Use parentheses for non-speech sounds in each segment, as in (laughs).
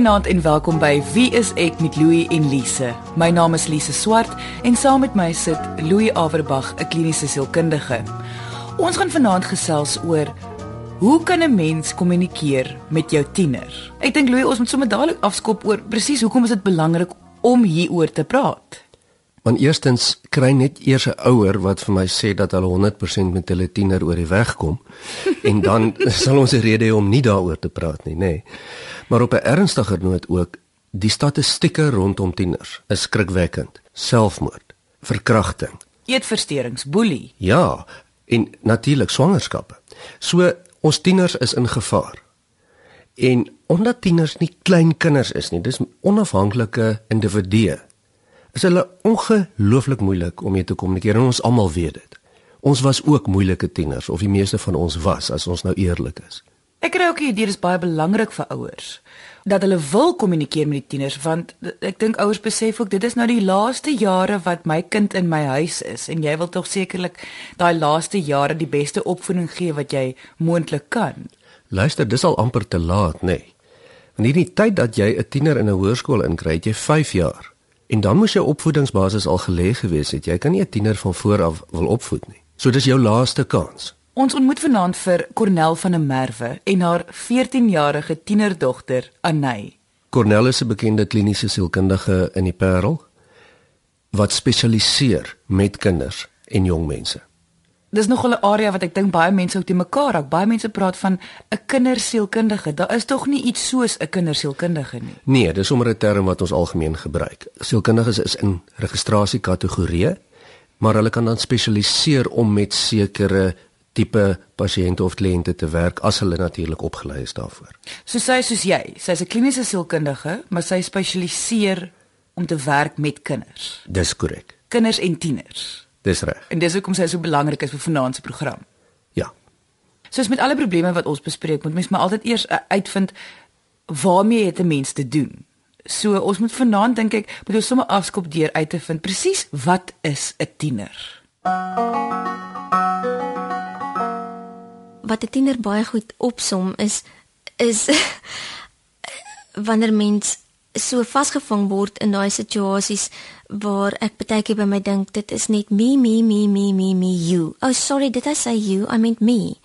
Goeienaand en welkom by Wie is ek met Louie en Lise. My naam is Lise Swart en saam met my sit Louie Averbag, 'n kliniese sielkundige. Ons gaan vanaand gesels oor hoe kan 'n mens kommunikeer met jou tiener? Ek dink Louie, ons moet sommer dadelik afskop oor presies hoekom is dit belangrik om hieroor te praat. Want eerstens kry net eers 'n ouer wat vir my sê dat hulle 100% met hulle tiener oor die weg kom (laughs) en dan sal ons 'n rede hê om nie daaroor te praat nie, nê. Nee. Maar op 'n ernstiger noot ook, die statistieke rondom tieners is skrikwekkend. Selfmoord, verkrachting, eetversteurings, boelie. Ja, en natuurlik swangerskappe. So ons tieners is in gevaar. En omdat tieners nie klein kinders is nie, dis onafhanklike individue. Is hulle ongelooflik moeilik om mee te kommunikeer en ons almal weet dit. Ons was ook moeilike tieners of die meeste van ons was as ons nou eerlik is. Ek kry ook hier dit is baie belangrik vir ouers dat hulle wil kommunikeer met die tieners want ek dink ouers besef ook dit is nou die laaste jare wat my kind in my huis is en jy wil tog sekerlik daai laaste jare die beste opvoeding gee wat jy moontlik kan. Luister, dis al amper te laat, nê. Nee. Want hierdie tyd dat jy 'n tiener in 'n hoërskool inkry, jy 5 jaar. En dan moes jou opvoedingsbasis al gelê gewees het. Jy kan nie 'n tiener van voor af wil opvoed nie. So dis jou laaste kans. Ons ontmoet vanaand vir Cornel van der Merwe en haar 14-jarige tienerdogter Anay. Cornel is 'n bekende kliniese sielkundige in die Parel wat spesialiseer met kinders en jong mense. Dis nog 'n area wat ek dink baie mense ook te mekaar raak. Baie mense praat van 'n kindersielkundige. Daar is tog nie iets soos 'n kindersielkundige nie. Nee, dis sommer 'n term wat ons algemeen gebruik. Sielkundiges is in registrasiekategorieë, maar hulle kan dan spesialiseer om met sekere tipe pasiënte of kliënte te werk as hulle natuurlik opgelei is daarvoor. So sy soos jy, sy's 'n kliniese sielkundige, maar sy spesialiseer om te werk met kinders. Dis korrek. Kinders en tieners. Dis reg. En dis hoekom sy so belangrik is vir vanaand se program. Ja. Soos met alle probleme wat ons bespreek, moet mens maar altyd eers uh, uitvind waarmee het 'n mens te doen. So ons moet vanaand dink ek moet ons sommer afskop deur uit te vind presies wat is 'n tiener. wat 'n tiener baie goed opsom is is (laughs) wanneer mens so vasgevang word in daai situasies waar ek baie keer by my dink dit is net me me me me me me you. Oh sorry, did I say you? I meant me.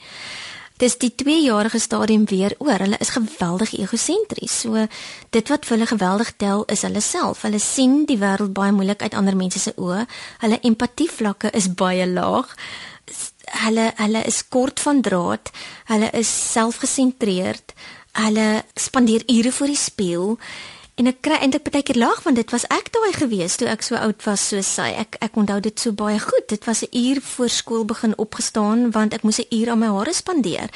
Dis die 2-jarige stadium weer oor. Hulle is geweldig egosentries. So dit wat vir hulle geweldig tel is hulle self. Hulle sien die wêreld baie moeilik uit ander mense se oë. Hulle empatievlakke is baie laag hulle hulle is kort van draad, hulle is selfgesentreerd, hulle spandeer ure voor die spieël en ek kry eintlik baie keer lag want dit was ek daai gewees toe ek so oud was soos sy. Ek ek onthou dit so baie goed. Dit was 'n uur voor skool begin opgestaan want ek moes 'n uur aan my hare spandeer.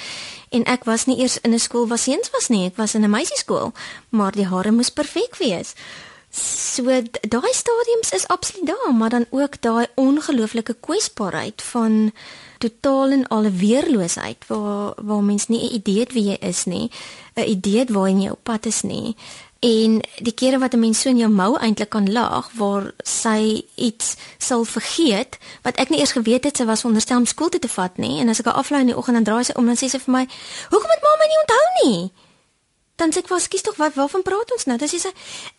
En ek was nie eers in 'n skool waar seuns was nie, ek was in 'n meisieskool, maar die hare moes perfek wees. So daai stadiums is absoluut daar, maar dan ook daai ongelooflike kwesbaarheid van totaal en al weerloosheid waar waar mens nie 'n idee het wie jy is nie, 'n idee het waar jy op pad is nie. En die kere wat 'n mens so in jou mou eintlik kan lag waar sy iets sal vergeet wat ek nie eers geweet het sy was veronderstel om skool toe te vat nie en as ek haar aflaai in die oggend dan draai sy om en sê sy vir my hoekom het mamma nie onthou nie dan sê ek was skies tog wat waarvan praat ons nou dan sê sy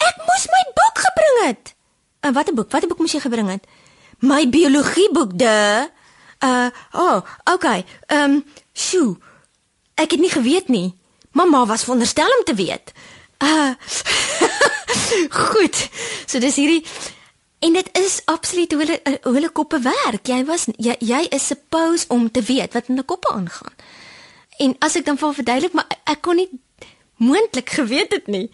ek moes my boek gebring het en watter boek watter boek moes jy gebring het my biologieboek de Uh, oh, okay. Ehm, um, sjoe. Ek het nie geweet nie. Mamma was veronderstel om te weet. Uh. (laughs) Goed. So dis hierdie en dit is absoluut hoe hulle hoe hulle koppe werk. Jy was jy, jy is supposed om te weet wat in 'n koppe aangaan. En as ek dan vir verduidelik, maar ek kon nie moontlik geweet het nie.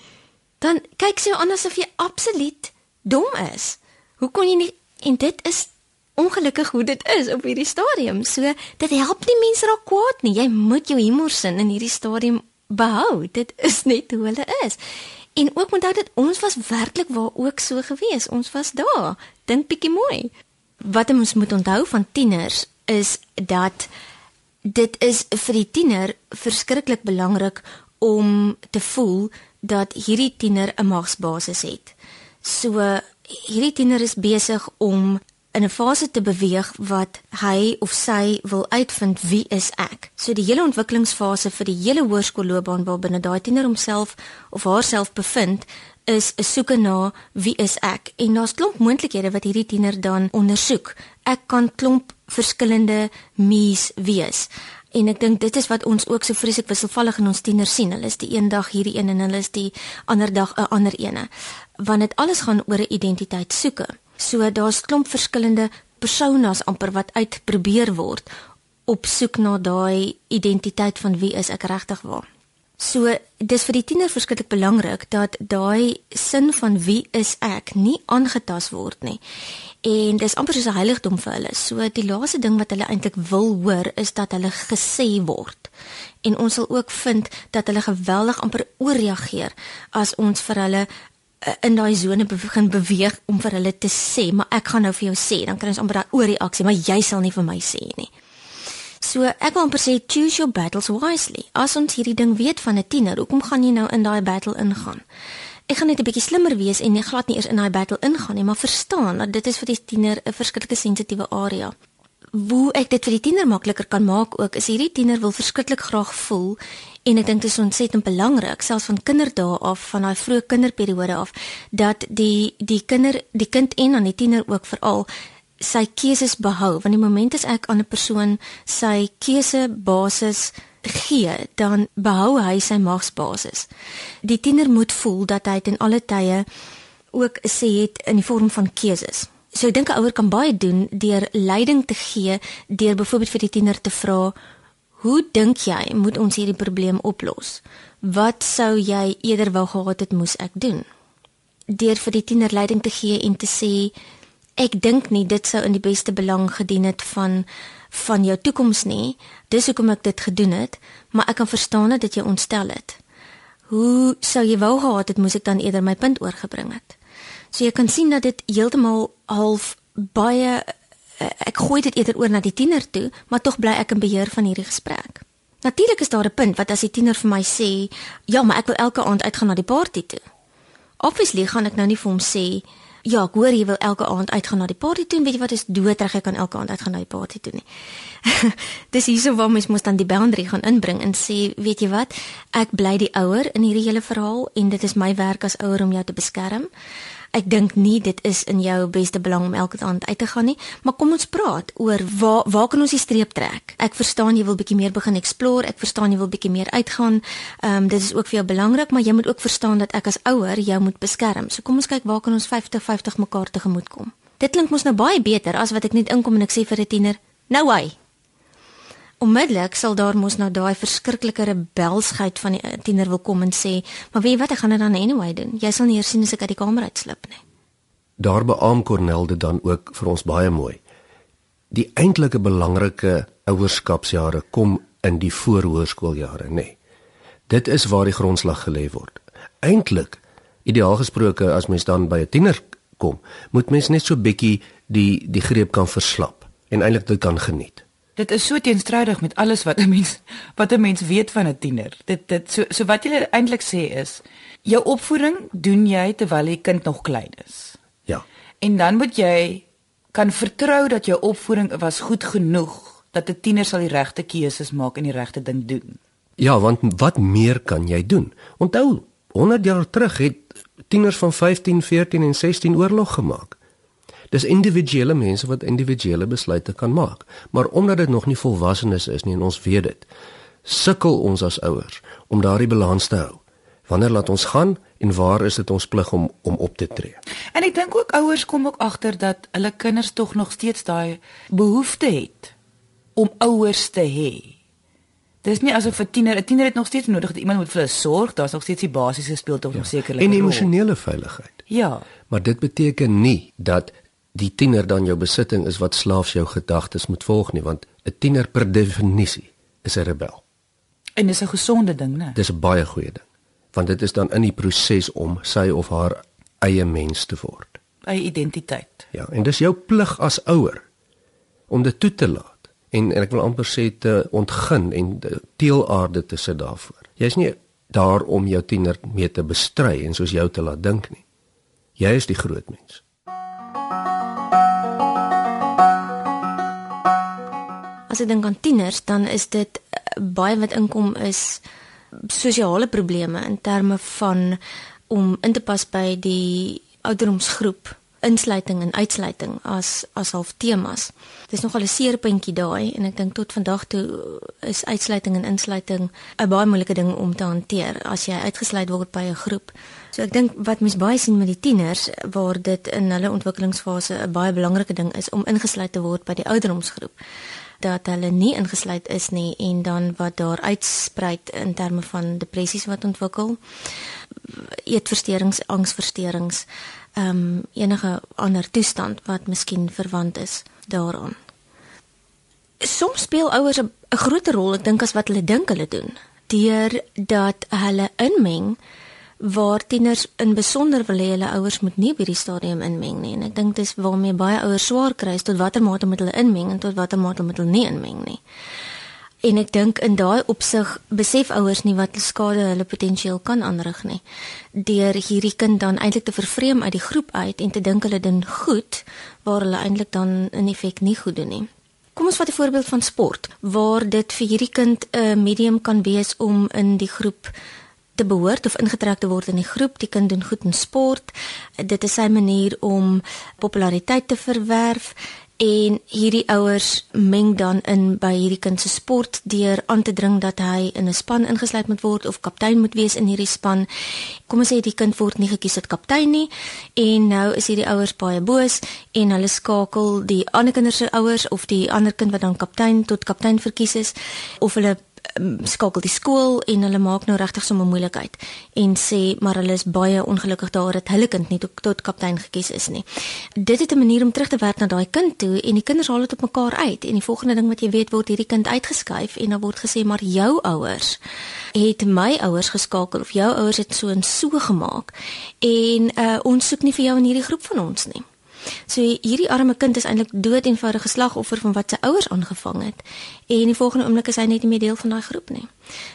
Dan kyk sy anders of jy absoluut dom is. Hoe kon jy nie en dit is ongelukkig hoe dit is op hierdie stadium. So dit help nie mense raak kwaad nie. Jy moet jou humor sin in hierdie stadium behou. Dit is net hoe hulle is. En ook onthou dat ons was werklik waar ook so gewees. Ons was daar. Dink bietjie mooi. Wat ons moet onthou van tieners is dat dit is vir die tiener verskriklik belangrik om te voel dat hierdie tiener 'n magsbasis het. So hierdie tiener is besig om in 'n fase te beweeg wat hy of sy wil uitvind wie is ek. So die hele ontwikkelingsfase vir die hele hoërskoolloopbaan waarbinne daai tiener homself of haarself bevind is 'n soeke na wie is ek en daar's klomp moontlikhede wat hierdie tiener dan ondersoek. Ek kan klomp verskillende me's wees. En ek dink dit is wat ons ook so vreeslik wisselvallig in ons tieners sien. Hulle is die een dag hierdie een en hulle is die ander dag 'n ander ene. Want dit alles gaan oor 'n identiteit soeke. So daar's klomp verskillende personas amper wat uitprobeer word op soek na daai identiteit van wie is ek regtig waar. So dis vir die tiener verskriklik belangrik dat daai sin van wie is ek nie aangetast word nie. En dis amper soos 'n heiligdom vir hulle. So die laaste ding wat hulle eintlik wil hoor is dat hulle gesê word. En ons sal ook vind dat hulle geweldig amper ooreageer as ons vir hulle in daai sone begin beweeg om vir hulle te sê, maar ek gaan nou vir jou sê, dan kry ons amper daai ooreaksie, maar jy sal nie vir my sê nie. So ek wil amper sê choose your battles wisely. As ons hierdie ding weet van 'n tiener, hoekom gaan jy nou in daai battle ingaan? Ek gaan net 'n bietjie slimmer wees en nie glad nie eers in daai battle ingaan nie, maar verstaan dat dit is vir die tiener 'n verskriklike sensitiewe area. Hoe ek dit vir die tiener makliker kan maak ook is hierdie tiener wil verskriklik graag voel en ek dink dit is ontsettend belangrik selfs van kinderdae af van daai vroeë kinderperiode af dat die die kinder die kind en dan die tiener ook veral sy keuses behou. Want die oomblik as ek aan 'n persoon sy keuse basis gee dan behou hy sy magsbasis. Die tiener moet voel dat hy ten alle tye ook sê het in die vorm van keuses. So ek dink 'n ouer kan baie doen deur leiding te gee deur byvoorbeeld vir die tiener te vra hoe dink jy moet ons hierdie probleem oplos wat sou jy eerder wou gehad het moes ek doen deur vir die tiener leiding te gee en te sê ek dink nie dit sou in die beste belang gedien het van van jou toekoms nie. Dis hoekom ek dit gedoen het, maar ek kan verstaan dat jy ontstel het. Hoe sou jy wou gehad het moes ek dan eerder my punt oorgebring het? So jy kan sien dat dit heeltemal half baie ek gooi dit eerder oor na die tiener toe, maar tog bly ek in beheer van hierdie gesprek. Natuurlik is daar 'n punt wat as die tiener vir my sê, "Ja, maar ek wil elke aand uitgaan na die party toe." Obviously gaan ek nou nie vir hom sê, ja, ek hoor jy wil elke aand uitgaan na die party toe, weet jy wat is doodreg ek kan elke aand uitgaan na die party toe nie. (laughs) Dis hierso waar mens moet dan die boundary gaan inbring en sê, weet jy wat, ek bly die ouer in hierdie hele verhaal en dit is my werk as ouer om jou te beskerm ek dink nie dit is in jou beste belang om elke aand uit te gaan nie, maar kom ons praat oor waar waar kan ons die streep trek? Ek verstaan jy wil bietjie meer begin explore, ek verstaan jy wil bietjie meer uitgaan. Ehm um, dit is ook vir jou belangrik, maar jy moet ook verstaan dat ek as ouer jou moet beskerm. So kom ons kyk waar kan ons 50-50 mekaar tegemoet kom. Dit klink mos nou baie beter as wat ek net inkom en ek sê vir 'n tiener, "Nou hy, Onmiddellik sal daar mos nou daai verskriklike rebelsheid van die tiener wil kom en sê, "Maar weet jy wat, ek gaan dit dan anyway doen. Jy sal nie eers sien as ek uit die kamer uitslip nie." Daar beam Cornel dit dan ook vir ons baie mooi. Die eintlike belangrike ouerskapsjare kom in die voorhoërskooljare, nê. Nee. Dit is waar die grondslag gelê word. Eintlik, ideaal gesproke as mens dan by 'n tiener kom, moet mens net so bietjie die die greep kan verslap en eintlik dit kan geniet. Dit is so teenstrydig met alles wat 'n mens wat 'n mens weet van 'n tiener. Dit dit so so wat jy eintlik sê is jou opvoeding doen jy terwyl die kind nog klein is. Ja. En dan moet jy kan vertrou dat jou opvoeding was goed genoeg dat 'n tiener sal die regte keuses maak en die regte ding doen. Ja, want wat meer kan jy doen? Onthou, 100 jaar terug het tieners van 15, 14 en 16 oorlog gemaak. Dis individuele mense wat individuele besluite kan maak, maar omdat dit nog nie volwassenes is nie en ons weet dit, sukkel ons as ouers om daardie balans te hou. Wanneer laat ons gaan en waar is dit ons plig om om op te tree? En ek dink ook ouers kom ook agter dat hulle kinders tog nog steeds daai behoefte het om ouers te hê. Dis nie asof 'n tiener, 'n tiener het nog steeds nodig dat iemand moet vir hulle sorg, daar's nog steeds die basiese speeltog ja. nog sekerlik. En emosionele veiligheid. Ja. Maar dit beteken nie dat die tiener dan jou besitting is wat slaafs jou gedagtes moet volg nie want 'n tiener per definisie is 'n rebel. En dis 'n gesonde ding, né? Dis 'n baie goeie ding. Want dit is dan in die proses om sy of haar eie mens te word. Eie identiteit. Ja, en dis jou plig as ouer om dit toe te laat en en ek wil amper sê te ontgin en teelaarde te sit daarvoor. Jy's nie daar om jou tiener mee te bestry en soos jou te laat dink nie. Jy is die groot mens. As ek dink aan tieners, dan is dit uh, baie wat inkom is sosiale probleme in terme van om in te pas by die ouderdomsgroep insluiting en uitsluiting as as half temas. Dis nogal 'n seerpuntjie daai en ek dink tot vandag toe is uitsluiting en insluiting 'n baie moeilike ding om te hanteer as jy uitgesluit word by 'n groep. So ek dink wat mens baie sien met die tieners waar dit in hulle ontwikkelingsfase 'n baie belangrike ding is om ingesluit te word by die ouderdomsgroep dat hulle nie ingesluit is nie en dan wat daar uitspruit in terme van depressies wat ontwikkel eetversteurings, angsversteurings, ehm um, enige ander toestand wat miskien verwant is daaraan. Soms speel ouers 'n groter rol, ek dink as wat hulle dink hulle doen, deur dat hulle inmeng waar tieners in besonder wil hê hulle ouers moet nie by die stadium inmeng nie en ek dink dis waarmee baie ouers swaar kry tot watter mate moet hulle inmeng en tot watter mate moet hulle nie inmeng nie. En ek dink in daai opsig besef ouers nie wat skade hulle potensieel kan aanrig nie. Deur hierdie kind dan eintlik te vervreem uit die groep uit en te dink hulle doen goed waar hulle eintlik dan in effek nie goed doen nie. Kom ons vat 'n voorbeeld van sport waar dit vir hierdie kind 'n medium kan wees om in die groep te behoort of ingetrek te word in die groep. Die kind doen goed in sport. Dit is sy manier om populariteit te verwerf en hierdie ouers meng dan in by hierdie kind se sport deur aan te dring dat hy in 'n span ingesluit moet word of kaptein moet wees in hierdie span. Kom ons sê die kind word nie gekies as kaptein nie en nou is hierdie ouers baie boos en hulle skakel die ander kinders se ouers of die ander kind wat dan kaptein tot kaptein verkies is of hulle skakel die skool en hulle maak nou regtig sommer moeilikheid en sê maar hulle is baie ongelukkig daar dat hulle kind nie tot, tot kaptein gekies is nie. Dit het 'n manier om terug te werk na daai kind toe en die kinders haal dit op mekaar uit en die volgende ding wat jy weet word hierdie kind uitgeskuif en dan word gesê maar jou ouers het my ouers geskakel of jou ouers het so en so gemaak en uh, ons soek nie vir jou in hierdie groep van ons nie. So hierdie arme kind is eintlik dood eenvoudige slagoffer van wat sy ouers aangevang het. En die volgende oomblik is hy net nie meer deel van daai groep nie.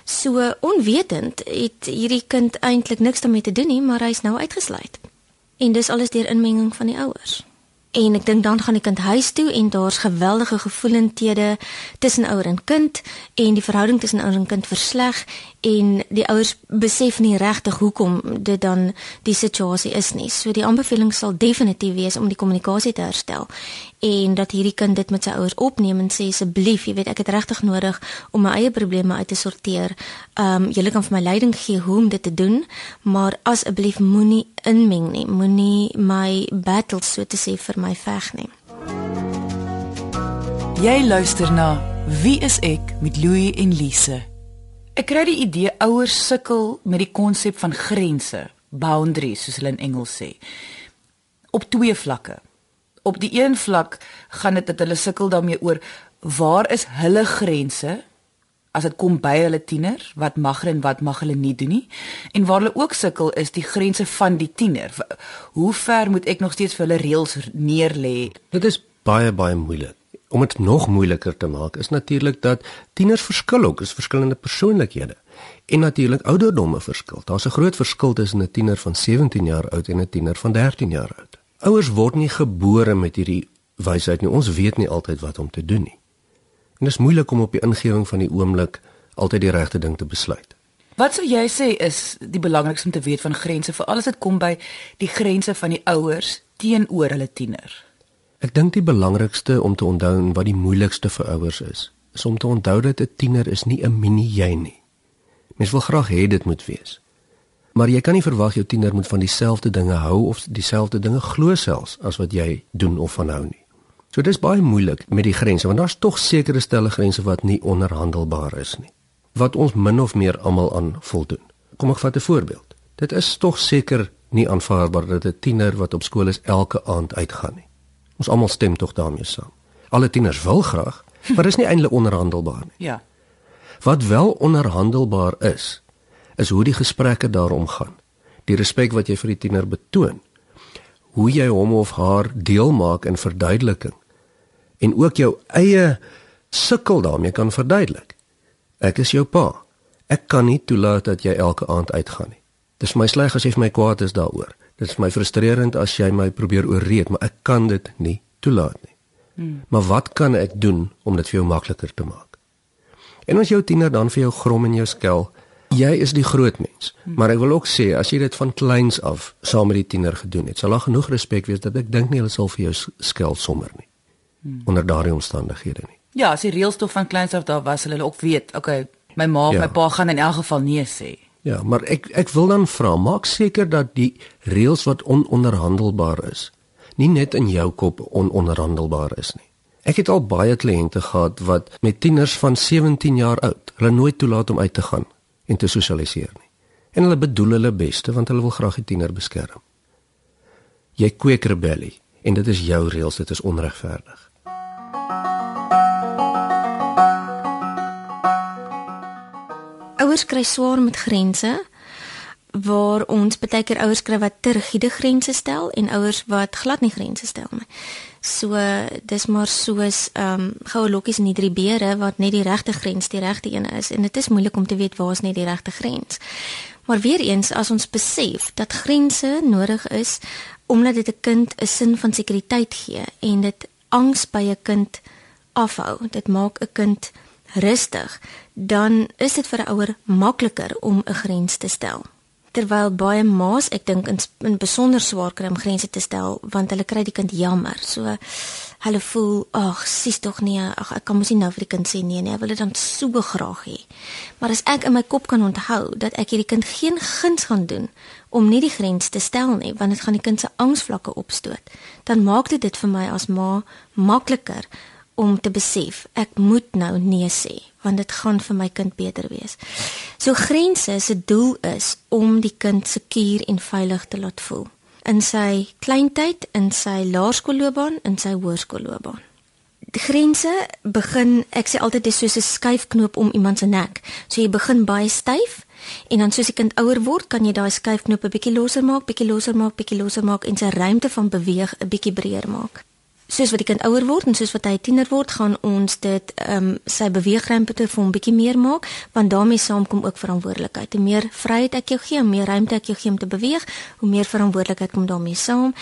So onwetend het hierdie kind eintlik niks daarmee te doen nie, maar hy is nou uitgesluit. En dis alles deur inmenging van die ouers. En ek dink dan gaan die kind huis toe en daar's geweldige gevoelendhede tussen ouer en kind en die verhouding tussen ouer en kind versleg en die ouers besef nie regtig hoekom dit dan die situasie is nie. So die aanbeveling sal definitief wees om die kommunikasie te herstel en dat hierdie kind dit met sy ouers opneem en sê asseblief, jy weet ek het regtig nodig om my eie probleme uit te sorteer. Ehm um, julle kan vir my leiding gee hoe om dit te doen, maar asseblief moenie inmeng nie. Moenie my battles so te sê vir my veg nie. Jy luister na Wie is ek met Louie en Lise. Ek kry die idee ouers sukkel met die konsep van grense, boundaries soos hulle in Engels sê. Op twee vlakke. Op die een vlak gaan dit dat hulle sukkel daarmee oor waar is hulle grense as dit kom by hulle tiener, wat mag en wat mag hulle nie doen nie? En waar hulle ook sukkel is die grense van die tiener. Hoe ver moet ek nog steeds vir hulle reëls neerlê? Dit is baie baie moeilik om dit nog moeiliker te maak is natuurlik dat tieners verskil ook, is verskillende persoonlikhede. En natuurlik ouderdomme verskil. Daar's 'n groot verskil tussen 'n tiener van 17 jaar oud en 'n tiener van 13 jaar oud. Ouers word nie gebore met hierdie wysheid nie. Ons weet nie altyd wat om te doen nie. En dit is moeilik om op die ingewing van die oomblik altyd die regte ding te besluit. Wat sou jy sê is die belangrikste om te weet van grense veral as dit kom by die grense van die ouers teenoor hulle tiener? Ek dink die belangrikste om te onthou en wat die moeilikste vir ouers is, is om te onthou dat 'n tiener is nie 'n mini jy nie. Mens wil graag hê dit moet wees. Maar jy kan nie verwag jou tiener moet van dieselfde dinge hou of dieselfde dinge glo selfs as wat jy doen of van hou nie. So dit is baie moeilik met die grense want daar's tog sekere stelle grense wat nie onderhandelbaar is nie. Wat ons min of meer almal aan voldoen. Kom ek vat 'n voorbeeld. Dit is tog seker nie aanvaarbaar dat 'n tiener wat op skool is elke aand uitgaan nie. Ons almal stem tog daarmee saam. Alle tieners wil graag, maar dis nie eintlik onderhandelbaar nie. Ja. Wat wel onderhandelbaar is, is hoe die gesprekke daarom gaan. Die respek wat jy vir die tiener betoon. Hoe jy hom of haar deel maak in verduideliking en ook jou eie sukkel daarmee kan verduidelik. Ek is jou pa. Ek kan nie toelaat dat jy elke aand uitgaan nie. Dis my sleg as jy vir my kwaad is daaroor. Dit is my frustrerend as jy my probeer oorreed, maar ek kan dit nie toelaat nie. Hmm. Maar wat kan ek doen om dit vir jou makliker te maak? En as jou tiener dan vir jou grom en jou skel, jy is die groot mens. Hmm. Maar ek wil ook sê as jy dit van kleins af saam met die tiener gedoen het, sal daar genoeg respek wees dat ek dink nie hulle sal vir jou skel sommer nie. Hmm. Onder daardie omstandighede nie. Ja, as die reëls tog van kleins af daar was, hulle ook weet, okay, my ma of ja. my pa gaan in elk geval nee sê. Ja, maar ek ek wil dan vra, maak seker dat die reëls wat ononderhandelbaar is, nie net in jou kop ononderhandelbaar is nie. Ek het al baie kliënte gehad wat met tieners van 17 jaar oud, hulle nooit toelaat om uit te gaan en te sosialiseer nie. En hulle bedoel hulle beste want hulle wil graag die tiener beskerm. Jy kweek rebellie en dit is jou reëls, dit is onregverdig. Ouers kry swaar met grense waar ons baie keer ouers kry wat te rigiede grense stel en ouers wat glad nie grense stel nie. So dis maar soos ehm um, goue lokkies in die drie beere wat net die regte grens die regte een is en dit is moeilik om te weet waar is net die regte grens. Maar weer eens as ons besef dat grense nodig is omdat dit 'n kind 'n sin van sekuriteit gee en dit angs by 'n kind afhou. Dit maak 'n kind rustig, dan is dit vir 'n ouer makliker om 'n grens te stel. Terwyl baie ma's, ek dink in, in besonder swaar kry om grense te stel want hulle kry die kind jammer. So hulle voel, ag, sies tog nie, ag ek kan mos nie nou vir die kind sê nee nie, ek wil dit dan so graag hê. Maar as ek in my kop kan onthou dat ek hierdie kind geen guns gaan doen om nie die grens te stel nie, want dit gaan die kind se angsvlakke opstoot, dan maak dit dit vir my as ma makliker om te besef ek moet nou nee sê want dit gaan vir my kind beter wees. So grense se doel is om die kind sekuur en veilig te laat voel in sy kleintyd, in sy laerskoolloopbaan, in sy hoërskoolloopbaan. Die grense begin, ek sê altyd dis soos 'n skuifknop om iemand se nek. So jy begin baie styf en dan soos die kind ouer word, kan jy daai skuifknop 'n bietjie losser maak, bietjie losser maak, bietjie losser maak en sy ruimte van beweeg 'n bietjie breër maak soos wat die kind ouer word en soos wat hy tiener word, gaan ons dit ehm um, sy beweegruimte vir hom bietjie meer maak, want daarmee saamkom ook verantwoordelikheid. Hoe meer vryheid ek jou gee, hoe meer ruimte ek jou gee om te beweeg, hoe meer verantwoordelikheid kom daarmee saam.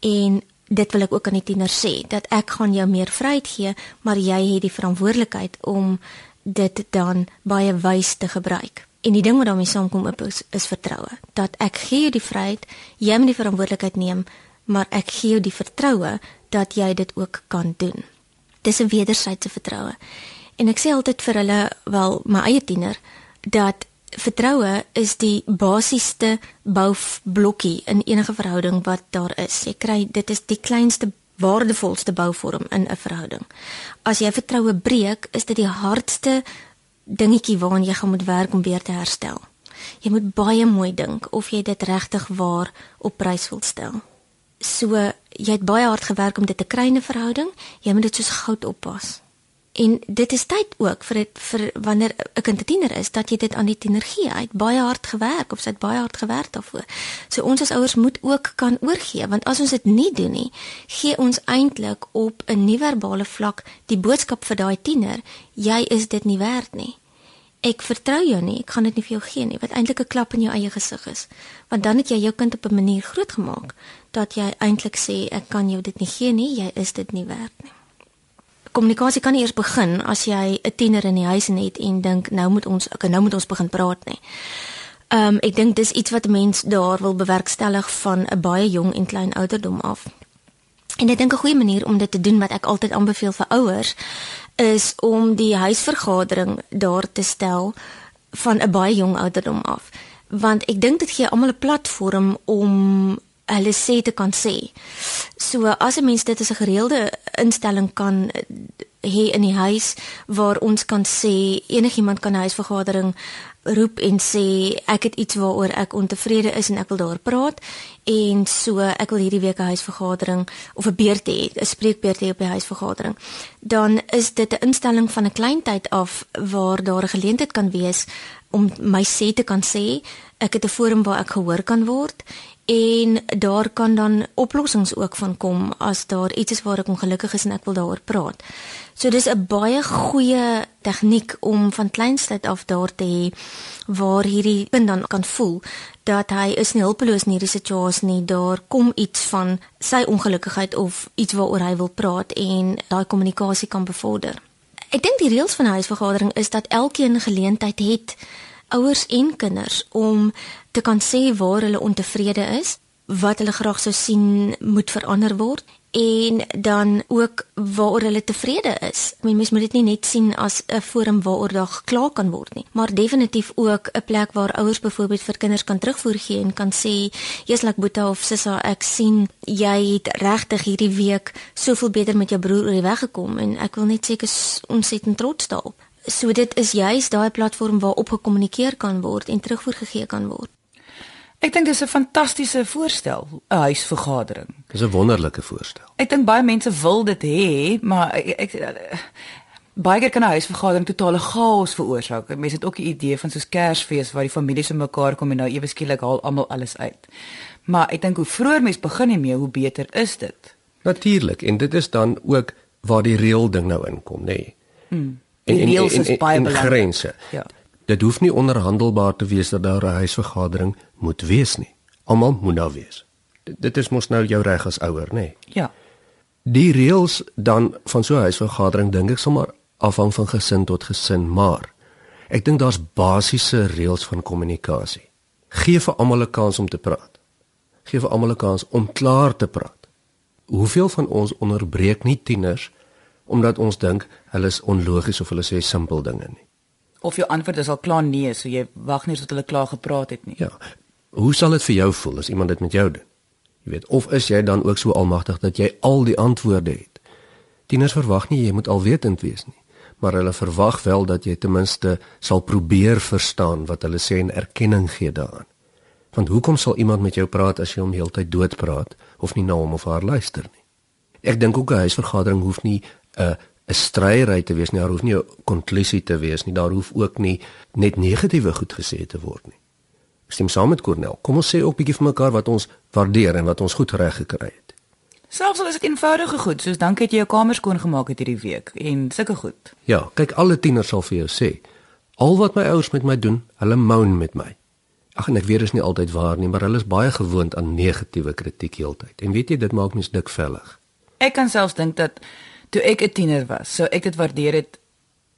En dit wil ek ook aan die tiener sê, dat ek gaan jou meer vryheid gee, maar jy het die verantwoordelikheid om dit dan baie wys te gebruik. En die ding wat daarmee saamkom is, is vertroue. Dat ek gee jou die vryheid, jy moet die verantwoordelikheid neem, maar ek gee jou die vertroue dat jy dit ook kan doen. Dis 'n wederwysige vertroue. En ek sê altyd vir hulle, wel my eie tiener, dat vertroue is die basiesste boublokkie in enige verhouding wat daar is. Jy kry dit is die kleinste waardevolste bouvorm in 'n verhouding. As jy vertroue breek, is dit die hardste dingetjie waaraan jy gaan moet werk om weer te herstel. Jy moet baie mooi dink of jy dit regtig waar op prys wil stel. So jy het baie hard gewerk om dit te kry in 'n verhouding. Jy moet dit soos goud oppas. En dit is tyd ook vir dit vir wanneer 'n kind 'n tiener is dat jy dit aan die tiener gee. Hy het baie hard gewerk of sy het baie hard gewerk daarvoor. So ons as ouers moet ook kan oorgee want as ons dit nie doen nie, gee ons eintlik op 'n nie-verbale vlak die boodskap vir daai tiener, jy is dit nie werd nie. Ek vertrou jou nie, ek gaan dit nie vir jou gee nie, wat eintlik 'n klap in jou eie gesig is. Want dan het jy jou kind op 'n manier grootgemaak dat jy eintlik sê ek kan jou dit nie gee nie, jy is dit nie werd nie. Kommunikasie kan nie eers begin as jy 'n tiener in die huis het en dink nou moet ons okay, nou moet ons begin praat nie. Ehm um, ek dink dis iets wat 'n mens daar wil bewerkstellig van 'n baie jong en klein ouderdom af. En ek dink 'n goeie manier om dit te doen wat ek altyd aanbeveel vir ouers is om die huisvergadering daar te stel van 'n baie jong ouderdom af want ek dink dit gee almal 'n platform om hulle sê te kan sê. So as 'n mens dit as 'n gereelde instelling kan hê in die huis waar ons kan sê enigiemand kan 'n huisvergadering roep en sê ek het iets waaroor ek ontevrede is en ek wil daaroor praat en so ek wil hierdie week 'n huisvergadering of 'n beurt hê, 'n spreekbeurt hê op die huisvergadering. Dan is dit 'n instelling van 'n klein tyd af waar daar 'n geleentheid kan wees om my sê te kan sê. Ek het 'n forum waar ek gehoor kan word en daar kan dan oplossings ook van kom as daar iets is waar ek ongelukkig is en ek wil daaroor praat. So dis 'n baie goeie tegniek om van kleinstyd af daar te hê waar hierdie kind dan kan voel dat hy is nie hulpeloos in hierdie situasie nie. Daar kom iets van sy ongelukkigheid of iets waaroor hy wil praat en daai kommunikasie kan bevorder. Ek dink die reëls van huisvergadering is dat elkeen geleentheid het ouers en kinders om te kan sê waar hulle ontevrede is, wat hulle graag sou sien moet verander word en dan ook waaroor hulle tevrede is. I mean, mens moet dit nie net sien as 'n forum waaroor daar gekla kan word nie, maar definitief ook 'n plek waar ouers byvoorbeeld vir kinders kan terugvoer gee en kan sê, "Jesuslike Boeta of Sissa, ek sien jy het regtig hierdie week soveel beter met jou broer oor die weg gekom en ek wil net sê ek is ontsettend trots daarop." So dit is juist daai platform waarop gekommunikeer kan word en terugvoer gegee kan word. Ek dink dis 'n fantastiese voorstel, 'n huisvergadering. Dis 'n wonderlike voorstel. Ek dink baie mense wil dit hê, maar ek, ek baie keer kan 'n huisvergadering totale chaos veroorsaak. Mense het ook 'n idee van soos Kersfees waar die families so mekaar kom en nou ewe skielik haal almal alles uit. Maar ek dink hoe vroeër mens begin hiermee, hoe beter is dit. Natuurlik, en dit is dan ook waar die reël ding nou inkom, nê. Nee. Hmm. Die reëls is baie belangrik. Grense. Ja. Dit hoef nie onderhandelbaar te wees dat daar 'n huisvergadering moet wees nie. Almal moet nou wees. Dit, dit is mos nou jou reg as ouer, nê? Nee. Ja. Die reëls dan van so 'n huisvergadering dink ek sommer afhang van gesin tot gesin, maar ek dink daar's basiese reëls van kommunikasie. Gee vir almal 'n kans om te praat. Gee vir almal 'n kans om klaar te praat. Hoeveel van ons onderbreek nie tieners omdat ons dink hulle is onlogies of hulle sê simpel dinge nie? of jou antwoord is al klaar nee, so jy wag nie tot hulle klaar gepraat het nie. Ja. Hoe sal dit vir jou voel as iemand dit met jou doen? Jy weet, of is jy dan ook so almagtig dat jy al die antwoorde het? Tieners verwag nie jy moet alwetend wees nie, maar hulle verwag wel dat jy ten minste sal probeer verstaan wat hulle sê en erkenning gee daaraan. Want hoekom sal iemand met jou praat as jy hom heeltyd doodpraat of nie na hom of haar luister nie? Ek dink ook 'n huisvergadering hoef nie 'n uh, 'n stryery te wees nie, daar hoef nie 'n konklusie te wees nie, daar hoef ook nie net negatiewe goed gesê te word nie. Ek stem saam met Cornel. Kom ons sê ook bietjie vir mekaar wat ons waardeer en wat ons goed reg gekry het. Selfs al is dit eenvoudige goed, soos dankie dat jy jou kamer skoon gemaak het hierdie week en sulke goed. Ja, kyk alle tieners sal vir jou sê, al wat my ouers met my doen, hulle moan met my. Ag en ek weet dit is nie altyd waar nie, maar hulle is baie gewoond aan negatiewe kritiek heeltyd. En weet jy, dit maak mens dikvellig. Ek kan selfs dink dat toe ek 'n tiener was, sou ek dit waardeer het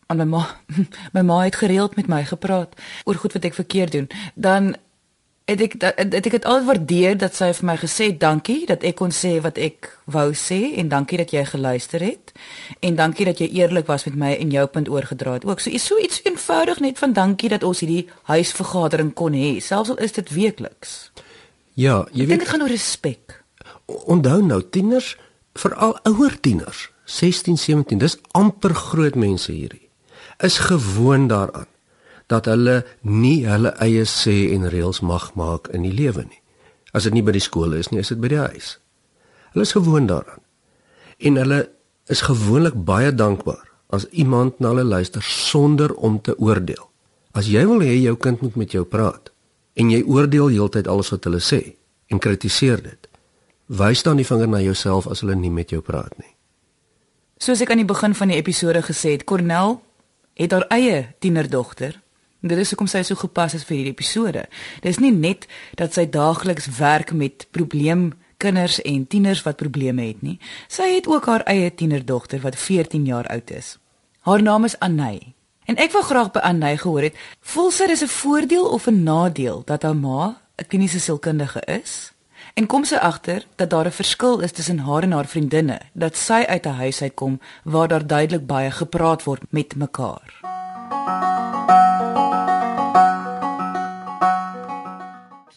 aan my ma. (laughs) My ma het gereeld met my gepraat oor goed wat ek verkeerd doen. Dan het ek het ek het altyd waardeer dat sy vir my gesê dankie dat ek kon sê wat ek wou sê en dankie dat jy geluister het en dankie dat jy eerlik was met my en jou punt oorgedra het. Ook so is so iets eenvoudig net van dankie dat ons hierdie huisvergadering kon hê, selfs al is dit weekliks. Ja, jy ek weet dit gaan oor respek. Onthou nou tieners, veral ouer tieners 16, 17, dis amper groot mense hierdie. Is gewoon daaraan dat hulle nie hulle eie sê en reëls mag maak in die lewe nie. As dit nie by die skool is nie, is dit by die huis. Hulle is gewoon daaraan. En hulle is gewoonlik baie dankbaar as iemand na hulle luister sonder om te oordeel. As jy wil hê jou kind moet met jou praat en jy oordeel heeltyd alles wat hulle sê en kritiseer dit, wys dan die vinger na jouself as hulle nie met jou praat nie. Soos ek aan die begin van die episode gesê het, Cornel het haar eie tienerdogter. Dit is hoekom sy so gepas is vir hierdie episode. Dis nie net dat sy daagliks werk met probleemkinders en tieners wat probleme het nie. Sy het ook haar eie tienerdogter wat 14 jaar oud is. Haar naam is Anay. En ek wou graag by Anay gehoor het, voel sy dis 'n voordeel of 'n nadeel dat haar ma 'n kliniese sielkundige is? En kom sy agter dat daar 'n verskil is tussen haar en haar vriendinne, dat sy uit 'n huis uitkom waar daar duidelik baie gepraat word met mekaar.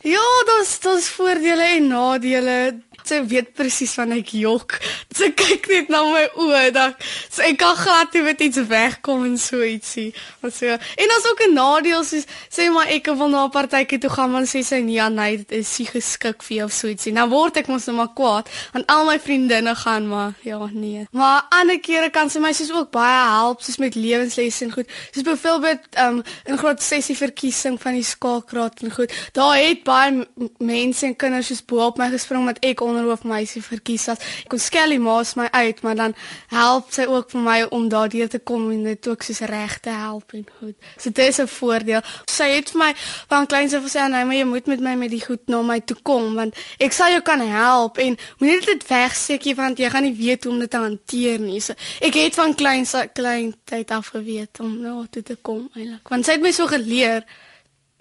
Ja, dis dis voordele en nadele. Sy weet presies van ek jok. Sy kyk net na my oë dan so kan glad nie met iets wegkom en so ietsie. Want so en as ook 'n nadeel soos sê maar ek wil na 'n partytjie toe gaan, maar sê sy nee, nee, dit is nie geskik vir jou of so ietsie. Nou word ek mos net maar kwaad want al my vriendinne gaan maar ja, nee. Maar ander kere kan sy my soos ook baie help soos met lewenslesse en goed. Soos byvoorbeeld um, 'n groot sessie verkiesing van die skaakraad en goed. Daar het baie mense en kinders soos bo op my gespring met ek onderhoof meisie verkies as ek kon skelly maas my uit maar dan help sy ook vir my om daardeur te kom en dit ook soos reg te help en goed. So dit is 'n voordeel. Sy het vir my van kleins af gesê nee, maar jy moet met my met die goed na my toe kom want ek sal jou kan help en moenie dit wegsteekie want jy gaan nie weet hoe om dit te hanteer nie. So ek het van kleins klein tyd af geweet om na nou toe te kom eintlik. Want sy het my so geleer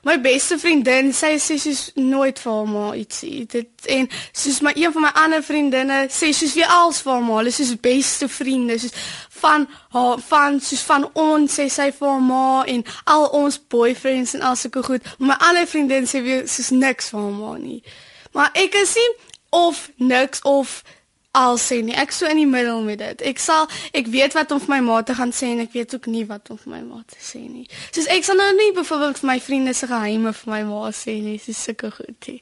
My beste vriendin, sy sê sy's nooit vir haar ma iets dit en soos my een van my ander vriendinne sê sy's weer als vir haar ma, hulle is beste vriende, soos van haar van soos van ons sê sy vir haar ma en al ons boyfriends en al sulke goed. My ander vriendin sê weer soos niks vir haar ma nie. Maar ek is nie of niks of al sê nie. Ek so in die middel met dit. Ek sal ek weet wat om vir my ma te gaan sê en ek weet ook nie wat om vir my ma te sê nie. Soos ek sal nou nie byvoorbeeld vir my vriende se geheime vir my ma sê nie. Dis sulke goed. He.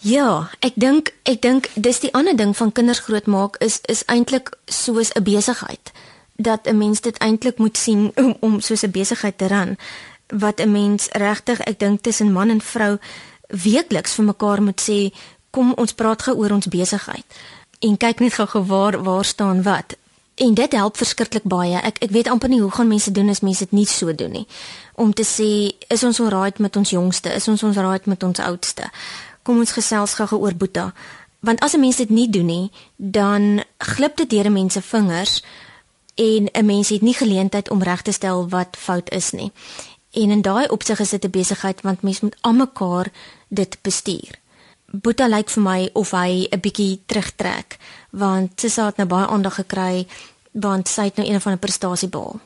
Ja, ek dink ek dink dis die ander ding van kinders grootmaak is is eintlik soos 'n besigheid dat 'n mens dit eintlik moet sien (laughs) om, om soos 'n besigheid te ran wat 'n mens regtig ek dink tussen man en vrou weekliks vir mekaar moet sê kom ons praat gou oor ons besigheid en kyk net gou waar waar staan wat. En dit help verskriklik baie. Ek ek weet amper nie hoe gaan mense doen as mense dit nie so doen nie. Om te sê, is ons alright met ons jongste? Is ons ons alright met ons oudste? Kom ons gesels gou oor Boeta. Want as 'n mens dit nie doen nie, dan glip dit deur mense vingers en 'n mens het nie geleentheid om reg te stel wat fout is nie. En in daai opsig is dit 'n besigheid want mense moet almekaar dit bestuur. Boeta lyk vir my of hy 'n bietjie terugtrek want Sissa het nou baie aandag gekry want sy het nou een van 'n prestasie behaal.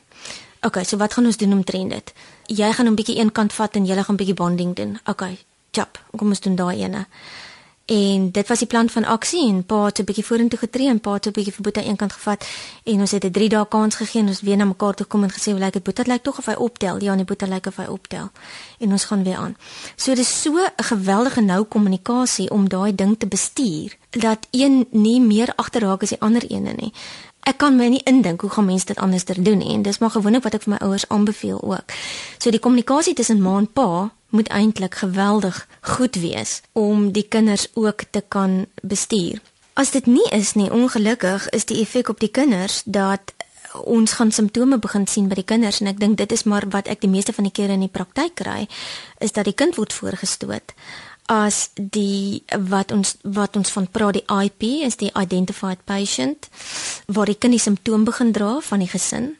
OK, so wat gaan ons doen omtrent dit? Jy gaan 'n bietjie een kant vat en jy gaan bietjie bonding doen. OK, chap, kom ons doen daai ene. En dit was die plan van aksie en pa het 'n bietjie vorentoe getree en pa het 'n bietjie vir Boeta eenkant gevat en ons het 'n 3 dae kans gegee en ons weer na mekaar toe kom en gesê hoe lyk dit Boeta lyk tog of hy optel ja nee Boeta lyk of hy optel en ons gaan weer aan. So dis so 'n geweldige nou kommunikasie om daai ding te bestuur dat een nie meer agterraak as die ander ene nie. Ek kan my nie indink hoe gaan mense dit anders doen nie en dis maar gewoonlik wat ek vir my ouers aanbeveel ook. So die kommunikasie tussen ma en pa moet eintlik geweldig goed wees om die kinders ook te kan bestuur. As dit nie is nie, ongelukkig is die effek op die kinders dat ons gaan simptome begin sien by die kinders en ek dink dit is maar wat ek die meeste van die kere in die praktyk kry, is dat die kind word voorgestoot as die wat ons wat ons van praat die IP is die identified patient waar die kind die simptoom begin dra van die gesin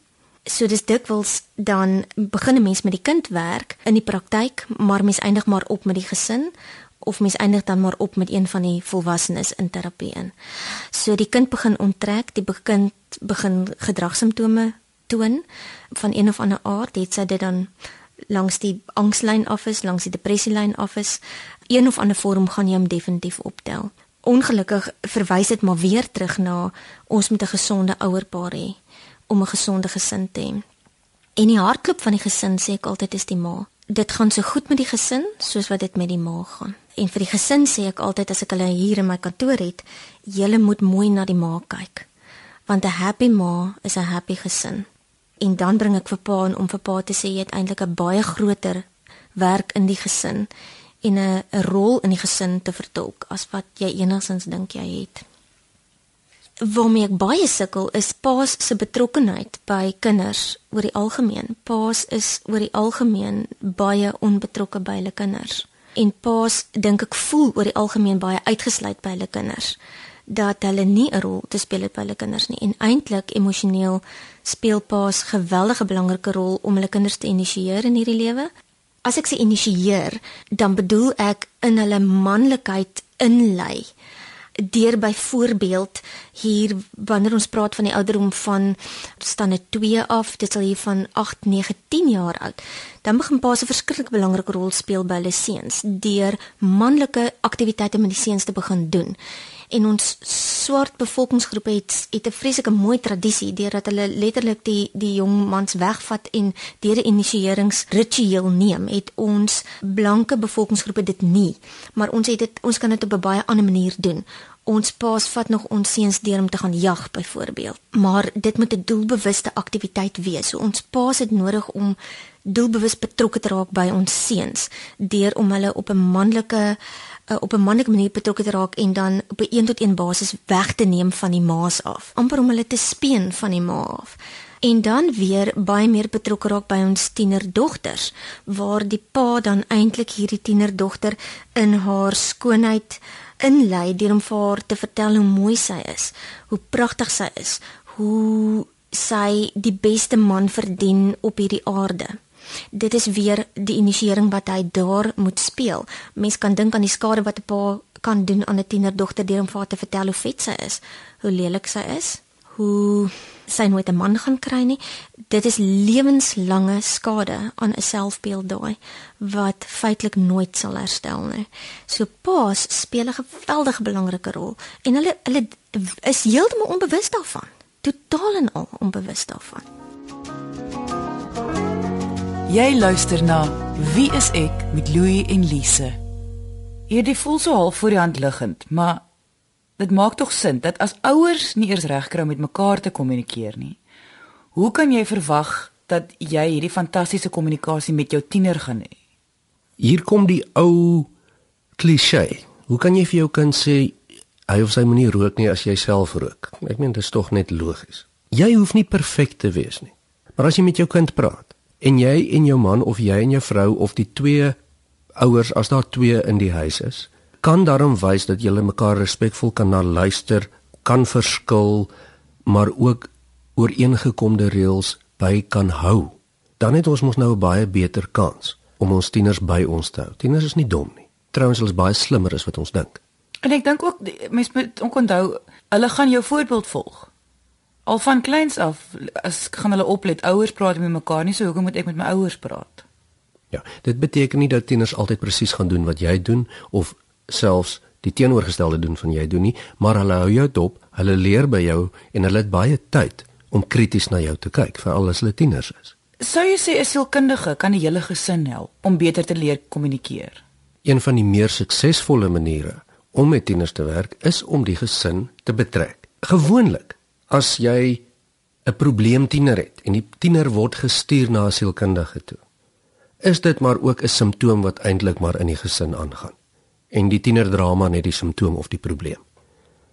So dis dikwels dan begin 'n mens met die kind werk in die praktyk, maar mens eindig maar op met die gesin of mens eindig dan maar op met een van die volwassenes in terapie in. So die kind begin onttrek, die kind begin gedragssimptome toon van een of ander aard, het sy dit dan langs die angslyn af is, langs die depressielyn af is, een of ander vorm gaan jy hom definitief optel. Ongelukkig verwys dit maar weer terug na ons met 'n gesonde ouerpaar hê om 'n gesonde gesin te hê. En die hartklop van die gesin sê ek altyd is die ma. Dit gaan so goed met die gesin soos wat dit met die ma gaan. En vir die gesin sê ek altyd as ek hulle hier in my kantoor het, julle moet mooi na die ma kyk. Want 'n happy ma is 'n happy gesin. En dan bring ek vir pa en om vir pa te sê jy het eintlik 'n baie groter werk in die gesin en 'n rol in die gesin te vertolk as wat jy enigsins dink jy het waarmee ek baie sukkel is paas se betrokkenheid by kinders oor die algemeen. Paas is oor die algemeen baie onbetrokke by hulle kinders. En paas dink ek voel oor die algemeen baie uitgesluit by hulle kinders dat hulle nie 'n rol te speel het by hulle kinders nie en eintlik emosioneel speel paas geweldige belangrike rol om hulle kinders te initieer in hierdie lewe. As ek sê initieer, dan bedoel ek in hulle manlikheid inlei. Deur byvoorbeeld hier wanneer ons praat van die ouderdom van stande 2 af dit sal hier van 8 9 10 jaar oud. Dan begin pa se verskriklik belangrike rol speel by hulle seuns deur manlike aktiwiteite met die seuns te begin doen En ons swart bevolkingsgroepe het het 'n vreeslike mooi tradisie deurdat hulle letterlik die die jong mans wegvat en deur 'n inisieringsritueel neem. Het ons blanke bevolkingsgroepe dit nie, maar ons het dit ons kan dit op 'n baie ander manier doen ons paas vat nog ons seuns deur om te gaan jag byvoorbeeld. Maar dit moet 'n doelbewuste aktiwiteit wees. So ons paas het nodig om doelbewus betrokke te raak by ons seuns deur om hulle op 'n manlike uh, op 'n manlike manier betrokke te raak en dan op 'n een tot een basis weg te neem van die maas af. amper om hulle te speen van die ma af. En dan weer baie meer betrokke raak by ons tienerdogters waar die pa dan eintlik hierdie tienerdogter in haar skoonheid inlei deur hom vir haar te vertel hoe mooi sy is, hoe pragtig sy is, hoe sy die beste man verdien op hierdie aarde. Dit is weer die inisiering wat hy daar moet speel. Mens kan dink aan die skade wat 'n pa kan doen aan 'n tienerdogter deur hom vir haar te vertel hoe vet sy is, hoe lelik sy is, hoe sy nooit 'n man gaan kry nie. Dit is lewenslange skade aan 'n selfbeeld daai wat feitelik nooit sal herstel nie. So paas speel 'n geweldige belangrike rol en hulle hulle is heeltemal onbewus daarvan. Totaal en al onbewus daarvan. Jy luister na Wie is ek met Louie en Lise. Hierdie voel so half voor die hand liggend, maar Dit maak tog sin dat as ouers nie eers regkry om met mekaar te kommunikeer nie. Hoe kan jy verwag dat jy hierdie fantastiese kommunikasie met jou tiener gaan hê? Hier kom die ou klise. Hoe kan jy vir jou kind sê hy of sy moenie rook nie as jy self rook? Ek meen dit is tog net logies. Jy hoef nie perfek te wees nie. Maar as jy met jou kind praat en jy en jou man of jy en jou vrou of die twee ouers as daar twee in die huis is, kan daarom wys dat julle mekaar respekvol kan na luister, kan verskil, maar ook ooreengekomde reëls by kan hou. Dan het ons mos nou 'n baie beter kans om ons tieners by ons te hou. Tieners is nie dom nie. Trouwens hulle is baie slimmer as wat ons dink. En ek dink ook mense moet onthou, hulle gaan jou voorbeeld volg. Al van kleins af as gaan hulle oplet, ouers praat met mekaar nie, so hoekom moet ek met my ouers praat? Ja, dit beteken nie dat tieners altyd presies gaan doen wat jy doen of selfs die teenoorgestelde doen van jy doen nie, maar hulle hou jou dop, hulle leer by jou en hulle het baie tyd om krities na jou te kyk, veral as hulle tieners is. Sou jy sê 'n sielkundige kan die hele gesin help om beter te leer kommunikeer? Een van die meer suksesvolle maniere om met tieners te werk is om die gesin te betrek. Gewoonlik, as jy 'n probleemtiener het en die tiener word gestuur na 'n sielkundige toe, is dit maar ook 'n simptoom wat eintlik maar in die gesin aangaan en die tienerdrama net die simptoom of die probleem.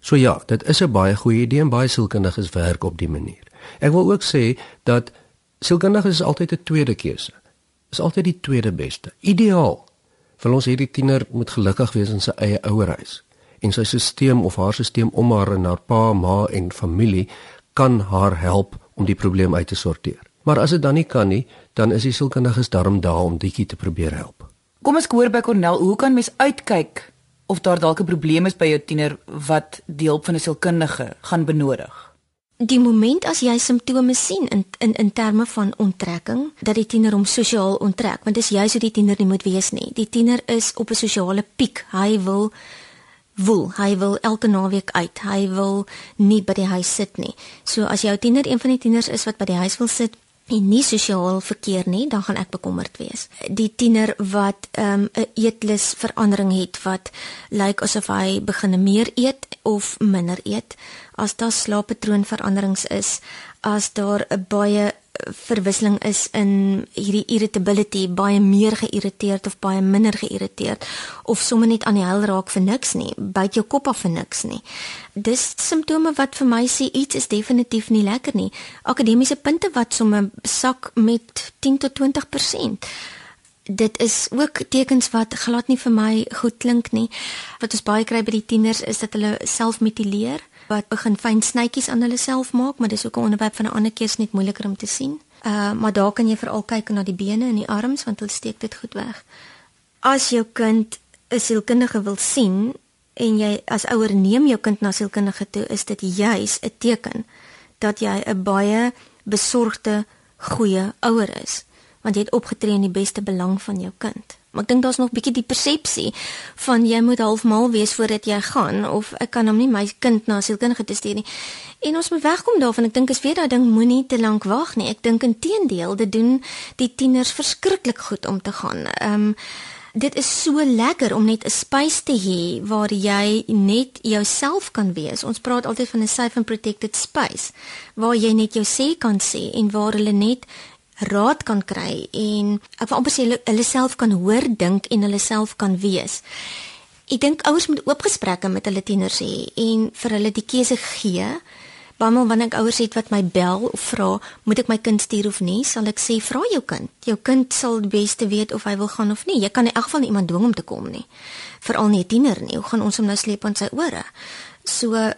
So ja, dit is 'n baie goeie idee en baie sielkundiges werk op die manier. Ek wil ook sê dat sielkundiges is altyd 'n tweede keuse. Is altyd die tweede beste. Ideaal. Wil ons hierdie tiener moet gelukkig wees in sy eie ouerhuis en sy stelsel of haar stelsel om haar en haar pa, ma en familie kan haar help om die probleem uit te sorteer. Maar as dit dan nie kan nie, dan is die sielkundiges daarom daar om ditjie te probeer help. Kom ons hoor by Cornel, hoe kan mens uitkyk of daar dalk 'n probleem is by jou tiener wat die hulp van 'n sielkundige gaan benodig? Die moment as jy simptome sien in in in terme van onttrekking, dat die tiener hom sosiaal onttrek, want dis juist hoe die tiener nie moet wees nie. Die tiener is op 'n sosiale piek. Hy wil wil, hy wil elke naweek uit. Hy wil nie by die huis sit nie. So as jou tiener een van die tieners is wat by die huis wil sit, en nie sosiaal verkeer nie, dan gaan ek bekommerd wees. Die tiener wat ehm, 'n um, eetlus verandering het wat lyk asof hy begin meer eet of minder eet, as daar slaappatroonveranderings is, as daar 'n baie verwisseling is in hierdie irritability baie meer geïrriteerd of baie minder geïrriteerd of sommer net aan die hel raak vir niks nie byt jou kop af vir niks nie. Dis simptome wat vir my sê iets is definitief nie lekker nie. Akademiese punte wat sommer sak met 10 tot 20% dit is ook tekens wat glad nie vir my goed klink nie. Wat ons baie kry by die tieners is dat hulle self mutileer wat begin fyn snytjies aan hulle self maak, maar dis ook 'n onderwerp van 'n ander keer, is net moeiliker om te sien. Uh maar daar kan jy veral kyk na die bene en die arms want hulle steek dit goed weg. As jou kind 'n sielkundige wil sien en jy as ouer neem jou kind na sielkundige toe, is dit juis 'n teken dat jy 'n baie besorgde goeie ouer is want jy het opgetree in die beste belang van jou kind. Maar ek dink daar's nog 'n bietjie die persepsie van jy moet halfmal wees voordat jy gaan of ek kan hom nie my kind na sielkundige te stuur nie. En ons moet wegkom daarvan. Ek dink is weer daai ding moenie te lank wag nie. Ek dink inteendeel, dit doen die tieners verskriklik goed om te gaan. Ehm um, Dit is so lekker om net 'n space te hê waar jy net jouself kan wees. Ons praat altyd van 'n safe and protected space waar jy net jou sê kan sê en waar hulle net raad kan kry en ek wil amper sê hulle, self kan hoor dink en hulle self kan wees. Ek dink ouers moet oop gesprekke met hulle tieners hê en vir hulle die keuse gee Baie wanneer ek ouers het wat my bel of vra, moet ek my kind stuur of nie, sal ek sê vra jou kind. Jou kind sal die beste weet of hy wil gaan of nie. Jy kan in elk geval iemand dwing om te kom nie. Veral nie 'n tiener nie. Hoe gaan ons hom nou sleep aan sy ore? So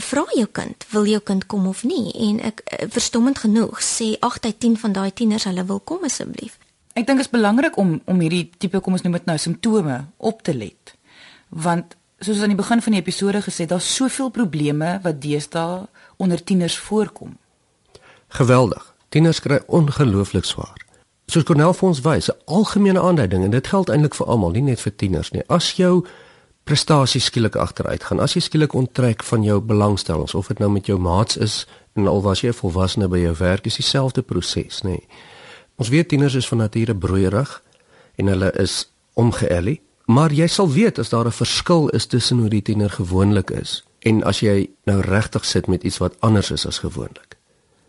vra jou kind, wil jou kind kom of nie? En ek eh, verstommend genoeg sê 8 uit 10 van daai tieners hulle wil kom asseblief. Ek dink dit is belangrik om om hierdie tipe kom ons noem dit nou simptome op te let. Want soos aan die begin van die episode gesê, daar's soveel probleme wat deesdae onder tieners voorkom. Geweldig. Tieners kry ongelooflik swaar. Soos Cornel vir ons wys, 'n algemene aanduiding en dit geld eintlik vir almal, nie net vir tieners nie. As jou prestasie skielik agteruit gaan, as jy skielik onttrek van jou belangstellings of dit nou met jou maats is en al was jy volwasse by jou werk, is dieselfde proses, nê. Ons weet tieners is van nature broeierig en hulle is omgeëlie, maar jy sal weet as daar 'n verskil is tussen hoe die tiener gewoonlik is en as jy nou regtig sit met iets wat anders is as gewoonlik.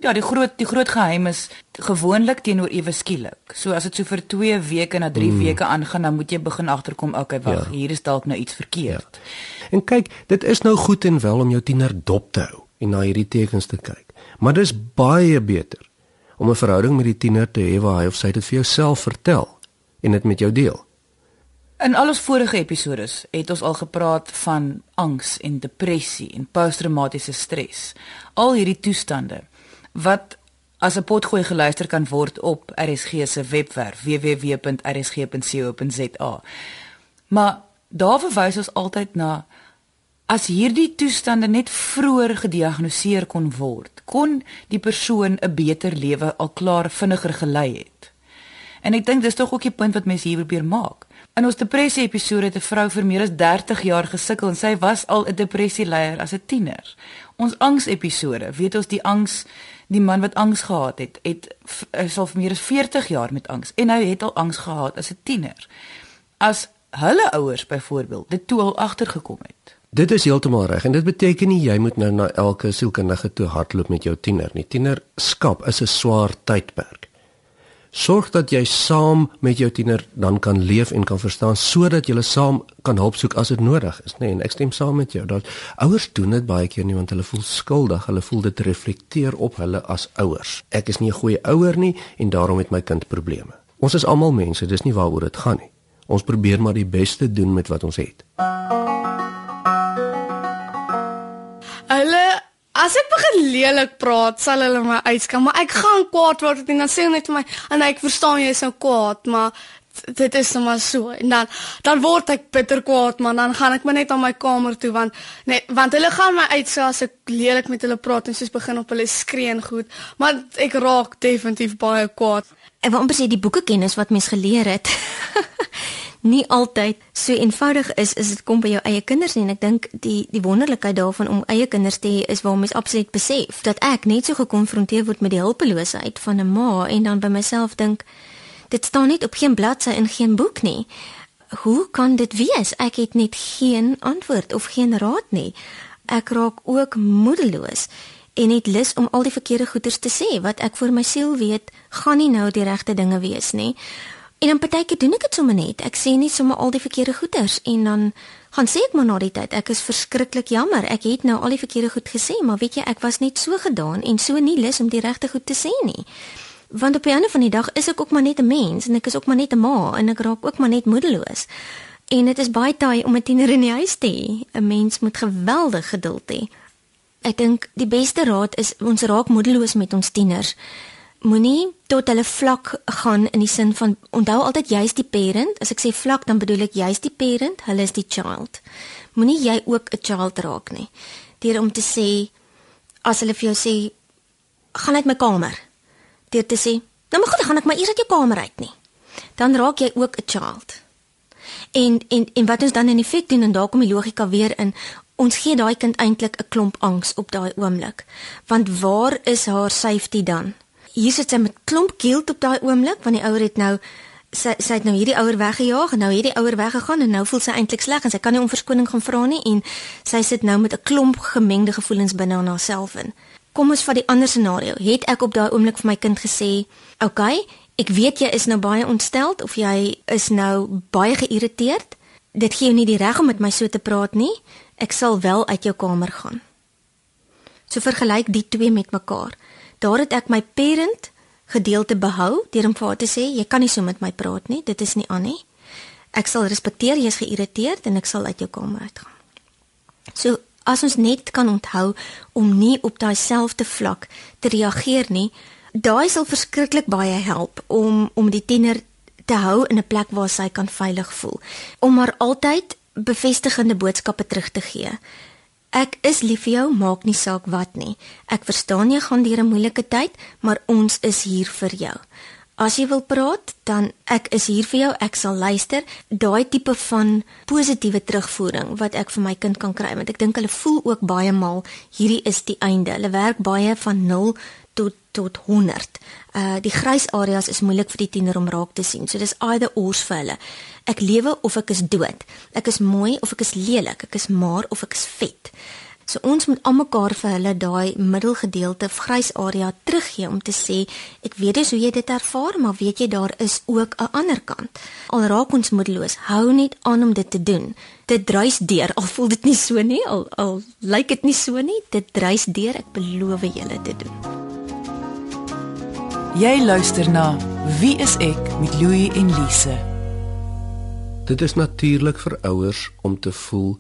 Ja, die groot die groot geheim is gewoonlik teenoor ewe skielik. So as dit so vir 2 weke na 3 mm. weke aangaan, dan moet jy begin agterkom, okay, wag, ja. hier is dalk nou iets verkeerd. Ja. En kyk, dit is nou goed en wel om jou tiener dop te hou en na hierdie tekens te kyk. Maar dis baie beter om 'n verhouding met die tiener te hê waar hy of sy dit vir jouself vertel en dit met jou deel. In al ons vorige episode het ons al gepraat van angs en depressie en posttraumatiese stres. Al hierdie toestande wat as 'n potgooi geluister kan word op RSG se webwerf www.rsg.co.za. Maar daar verwys ons altyd na as hierdie toestande net vroeër gediagnoseer kon word, kon die persoon 'n beter lewe al klaar vinniger gelei het. En ek dink dis tog ook die punt wat mense hier probeer maak. In ons depressie episode het 'n vrou vir meer as 30 jaar gesukkel en sy was al 'n depressieleier as 'n tiener. Ons angs episode, weet ons die angs, die man wat angs gehad het, het is al vir meer as 40 jaar met angs en hy het al angs gehad as 'n tiener. As hulle ouers byvoorbeeld dit toe al agtergekom het. Dit is heeltemal reg en dit beteken nie jy moet nou na elke sielkundige toe hardloop met jou tiener nie. Tienerskap is 'n swaar tydperk sorg dat jy saam met jou tiener dan kan leef en kan verstaan sodat julle saam kan hulp soek as dit nodig is nê nee, en ek stem saam met jou. Dat ouers doen dit baie keer nie want hulle voel skuldig. Hulle voel dit reflekteer op hulle as ouers. Ek is nie 'n goeie ouer nie en daarom het my kind probleme. Ons is almal mense dis nie waaroor dit gaan nie. Ons probeer maar die beste doen met wat ons het. Hulle As ek begin lelik praat, sal hulle my uitskan, maar ek gaan kwaad word en dan sê hulle net vir my, "En ek verstaan jy is nou kwaad, maar dit is net maar so." En dan dan word ek bitter kwaad, maar dan gaan ek maar net aan my kamer toe want net want hulle gaan my uitsê as ek lelik met hulle praat en soos begin op hulle skree en goed, maar ek raak definitief baie kwaad. En wat sê die boeke kennis wat mens geleer het. (laughs) nie altyd so eenvoudig is is dit kom by jou eie kinders nie. En ek dink die die wonderlikheid daarvan om eie kinders te hê is waar mens absoluut besef dat ek net so gekonfronteer word met die hulpeloosheid van 'n ma en dan by myself dink dit staan net op geen bladsy in geen boek nie. Hoe kan dit wees? Ek het net geen antwoord of geen raad nie. Ek raak ook moedeloos en het lus om al die verkeerde goeders te sê. Wat ek vir my siel weet gaan nie nou die regte dinge wees nie En dan partykeer doen ek dit sommer net. Ek sê nie sommer al die verkeerde goeders en dan gaan sê ek maar na die tyd, ek is verskriklik jammer. Ek het nou al die verkeerde goed gesê, maar weet jy, ek was net so gedaan en so nie lus om die regte goed te sê nie. Want op 'n ander van die dag is ek ook maar net 'n mens en ek is ook maar net 'n ma en ek raak ook maar net moedeloos. En dit is baie taai om 'n tiener in die huis te hê. 'n Mens moet geweldig geduld hê. Ek dink die beste raad is ons raak moedeloos met ons tieners moenie tot hulle vlak gaan in die sin van onthou altyd jy's die parent. As ek sê vlak dan bedoel ek jy's die parent, hulle is die child. Moenie jy ook 'n child raak nie. Deur om te sê as hulle vir jou sê gaan uit my kamer. Deur te sê Nou maar goed, dan gaan ek maar eers uit jou kamer uit nie. Dan raak jy ook 'n child. En en en wat ons dan in effek doen en daar kom die logika weer in. Ons gee daai kind eintlik 'n klomp angs op daai oomblik. Want waar is haar safety dan? Hier sit sy met klomp guilt op daai oomblik want die ouer het nou sy sy het nou hierdie ouer weggejaag en nou hierdie ouer weggegaan en nou voel sy eintlik sleg en sy kan nie om verskoning gaan vra nie en sy sit nou met 'n klomp gemengde gevoelens binne in haarself in. Kom ons vat die ander scenario. Het ek op daai oomblik vir my kind gesê, "Oké, okay, ek weet jy is nou baie ontsteld of jy is nou baie geïrriteerd. Dit gee jou nie die reg om met my so te praat nie. Ek sal wel uit jou kamer gaan." So vergelyk die twee met mekaar. Daar het ek my parent gedeelte behou deur hom vir haar te sê jy kan nie so met my praat nie, dit is nie aan nie. Ek sal respekteer jy is geïrriteerd en ek sal uit jou kamer uitgaan. So as ons net kan onthou om nie op daai selfde vlak te reageer nie, daai sal verskriklik baie help om om die tiener te hou in 'n plek waar sy kan veilig voel. Om maar altyd bevestigende boodskappe terug te gee. Ek is lief vir jou, maak nie saak wat nie. Ek verstaan jy gaan deur 'n moeilike tyd, maar ons is hier vir jou. As jy wil praat, dan ek is hier vir jou, ek sal luister. Daai tipe van positiewe terugvoering wat ek vir my kind kan kry, want ek dink hulle voel ook baie mal hierdie is die einde. Hulle werk baie van 0 tot tot 100. Uh die grys areas is moeilik vir die tiener om raak te sien. So dis either or vir hulle. Ek lewe of ek is dood. Ek is mooi of ek is lelik. Ek is maar of ek is vet. So ons moet almekaar vir hulle daai middelgedeelte grys area teruggee om te sê ek weet dis hoe jy dit ervaar, maar weet jy daar is ook 'n ander kant. Al raak ons moedeloos, hou net aan om dit te doen. Dit druis deur. Al voel dit nie so nie, al al lyk dit nie so nie, dit druis deur. Ek beloof julle te doen. Jy luister na Wie is ek met Louie en Lise. Dit is natuurlik vir ouers om te voel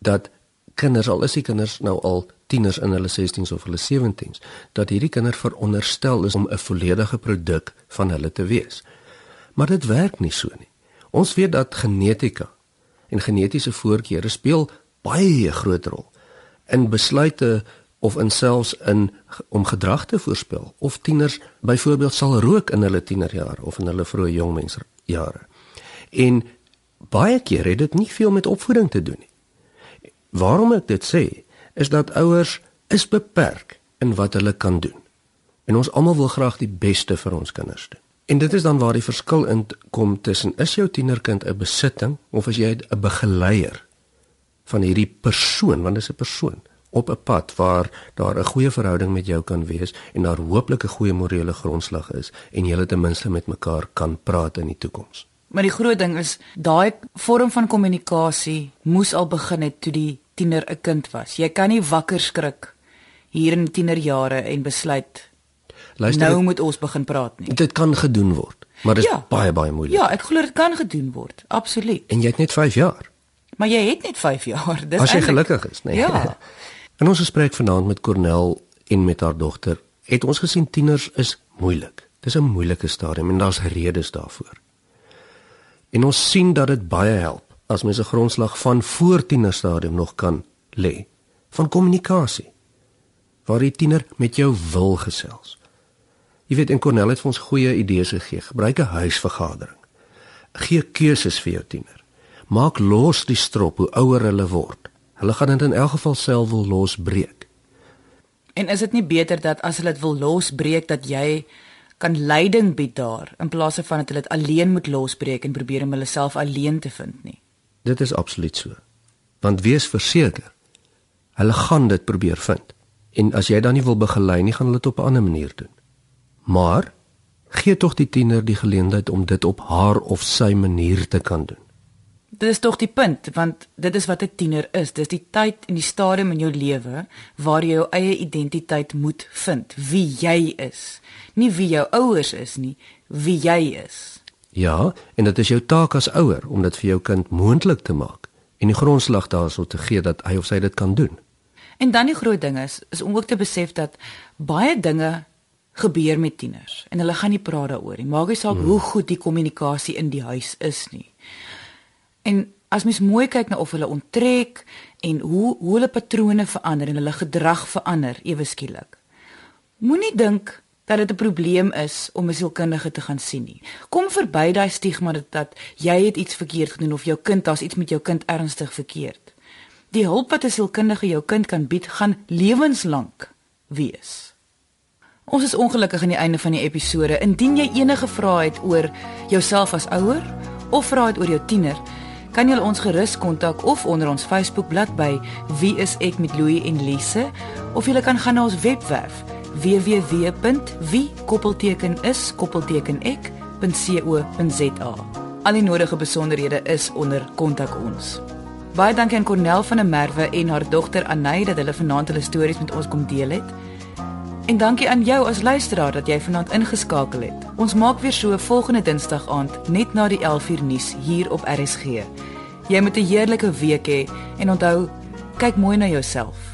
dat kinders al is die kinders nou al tieners in hulle 16s of hulle 17s, dat hierdie kinder veronderstel is om 'n volledige produk van hulle te wees. Maar dit werk nie so nie. Ons weet dat genetika en genetiese voorkeure speel baie groot rol in besluite of in selfs in om gedrag te voorspel of tieners byvoorbeeld sal rook in hulle tienerjare of in hulle vroeë jongmensjare. En baie keer het dit nie veel met opvoeding te doen nie. Waarom ek dit sê, is dat ouers is beperk in wat hulle kan doen. En ons almal wil graag die beste vir ons kinders doen. En dit is dan waar die verskil in kom tussen is jou tienerkind 'n besitting of is jy 'n begeleier van hierdie persoon want dit is 'n persoon op 'n pad waar daar 'n goeie verhouding met jou kan wees en daar hooplik 'n goeie morele grondslag is en julle ten minste met mekaar kan praat in die toekoms. Maar die groot ding is daai vorm van kommunikasie moes al begin het toe die tiener 'n kind was. Jy kan nie wakker skrik hier in tienerjare en besluit Luister, nou moet ons begin praat nie. Dit kan gedoen word, maar dit is ja, baie baie moeilik. Ja, ek glo dit kan gedoen word. Absoluut. En jy het net 5 jaar. Maar jy het net 5 jaar. Dis As jy eindelijk, gelukkig is, nee. Ja. (laughs) In ons gesprek vanaand met Cornel en met haar dogter, het ons gesien tieners is moeilik. Dis 'n moeilike stadium en daar's redes daarvoor. En ons sien dat dit baie help as mens 'n grondslag van voor tienerstadium nog kan lê van kommunikasie. Waar die tiener met jou wil gesels. Jy weet en Cornel het vir ons goeie idees gegee. Gebruik 'n huisvergadering. Gee keuses vir jou tiener. Maak los die strop hoe ouer hulle word. Hulle gaan dit in elk geval self wil losbreek. En is dit nie beter dat as hulle dit wil losbreek dat jy kan leiding bied daar in plaas van dat hulle dit alleen moet losbreek en probeer om hulle self alleen te vind nie? Dit is absoluut so. Want wees verseker, hulle gaan dit probeer vind. En as jy dan nie wil begelei nie, gaan hulle dit op 'n ander manier doen. Maar gee tog die tiener die geleentheid om dit op haar of sy manier te kan doen dit is tog die punt want dit is wat 'n tiener is. Dis die tyd en die stadium in jou lewe waar jy jou eie identiteit moet vind, wie jy is. Nie wie jou ouers is nie, wie jy is. Ja, en dit is jou taak as ouer om dit vir jou kind moontlik te maak en die grondslag daarso te gee dat hy of sy dit kan doen. En dan die groot ding is is om ook te besef dat baie dinge gebeur met tieners en hulle gaan nie praat daaroor nie. Maak nie saak hmm. hoe goed die kommunikasie in die huis is nie. En as mens mooi kyk na of hulle onttrek en hoe hoe hulle patrone verander en hulle gedrag verander ewe skielik. Moenie dink dat dit 'n probleem is om 'n sielkundige te gaan sien nie. Kom verby daai stigma dat, dat jy het iets verkeerd gedoen of jou kind daar's iets met jou kind ernstig verkeerd. Die hulp wat 'n sielkundige jou kind kan bied, gaan lewenslank wees. Ons is ongelukkig aan die einde van die episode. Indien jy enige vrae het oor jouself as ouer of vrae het oor jou tiener, kan jy ons gerus kontak of onder ons Facebookblad by Wie is ek met Louie en Lise of jy kan gaan na ons webwerf www.wiekoppeltekenis.ek.co.za. Al die nodige besonderhede is onder kontak ons. Baie dankie aan Cornel van der Merwe en haar dogter Anay dat hulle vanaand hulle stories met ons kom deel het. En dankie aan jou as luisteraar dat jy vanaand ingeskakel het. Ons maak weer so volgende Dinsdag aand net na die 11uur nuus hier op RSG. Jy moet 'n heerlike week hê he, en onthou, kyk mooi na jouself.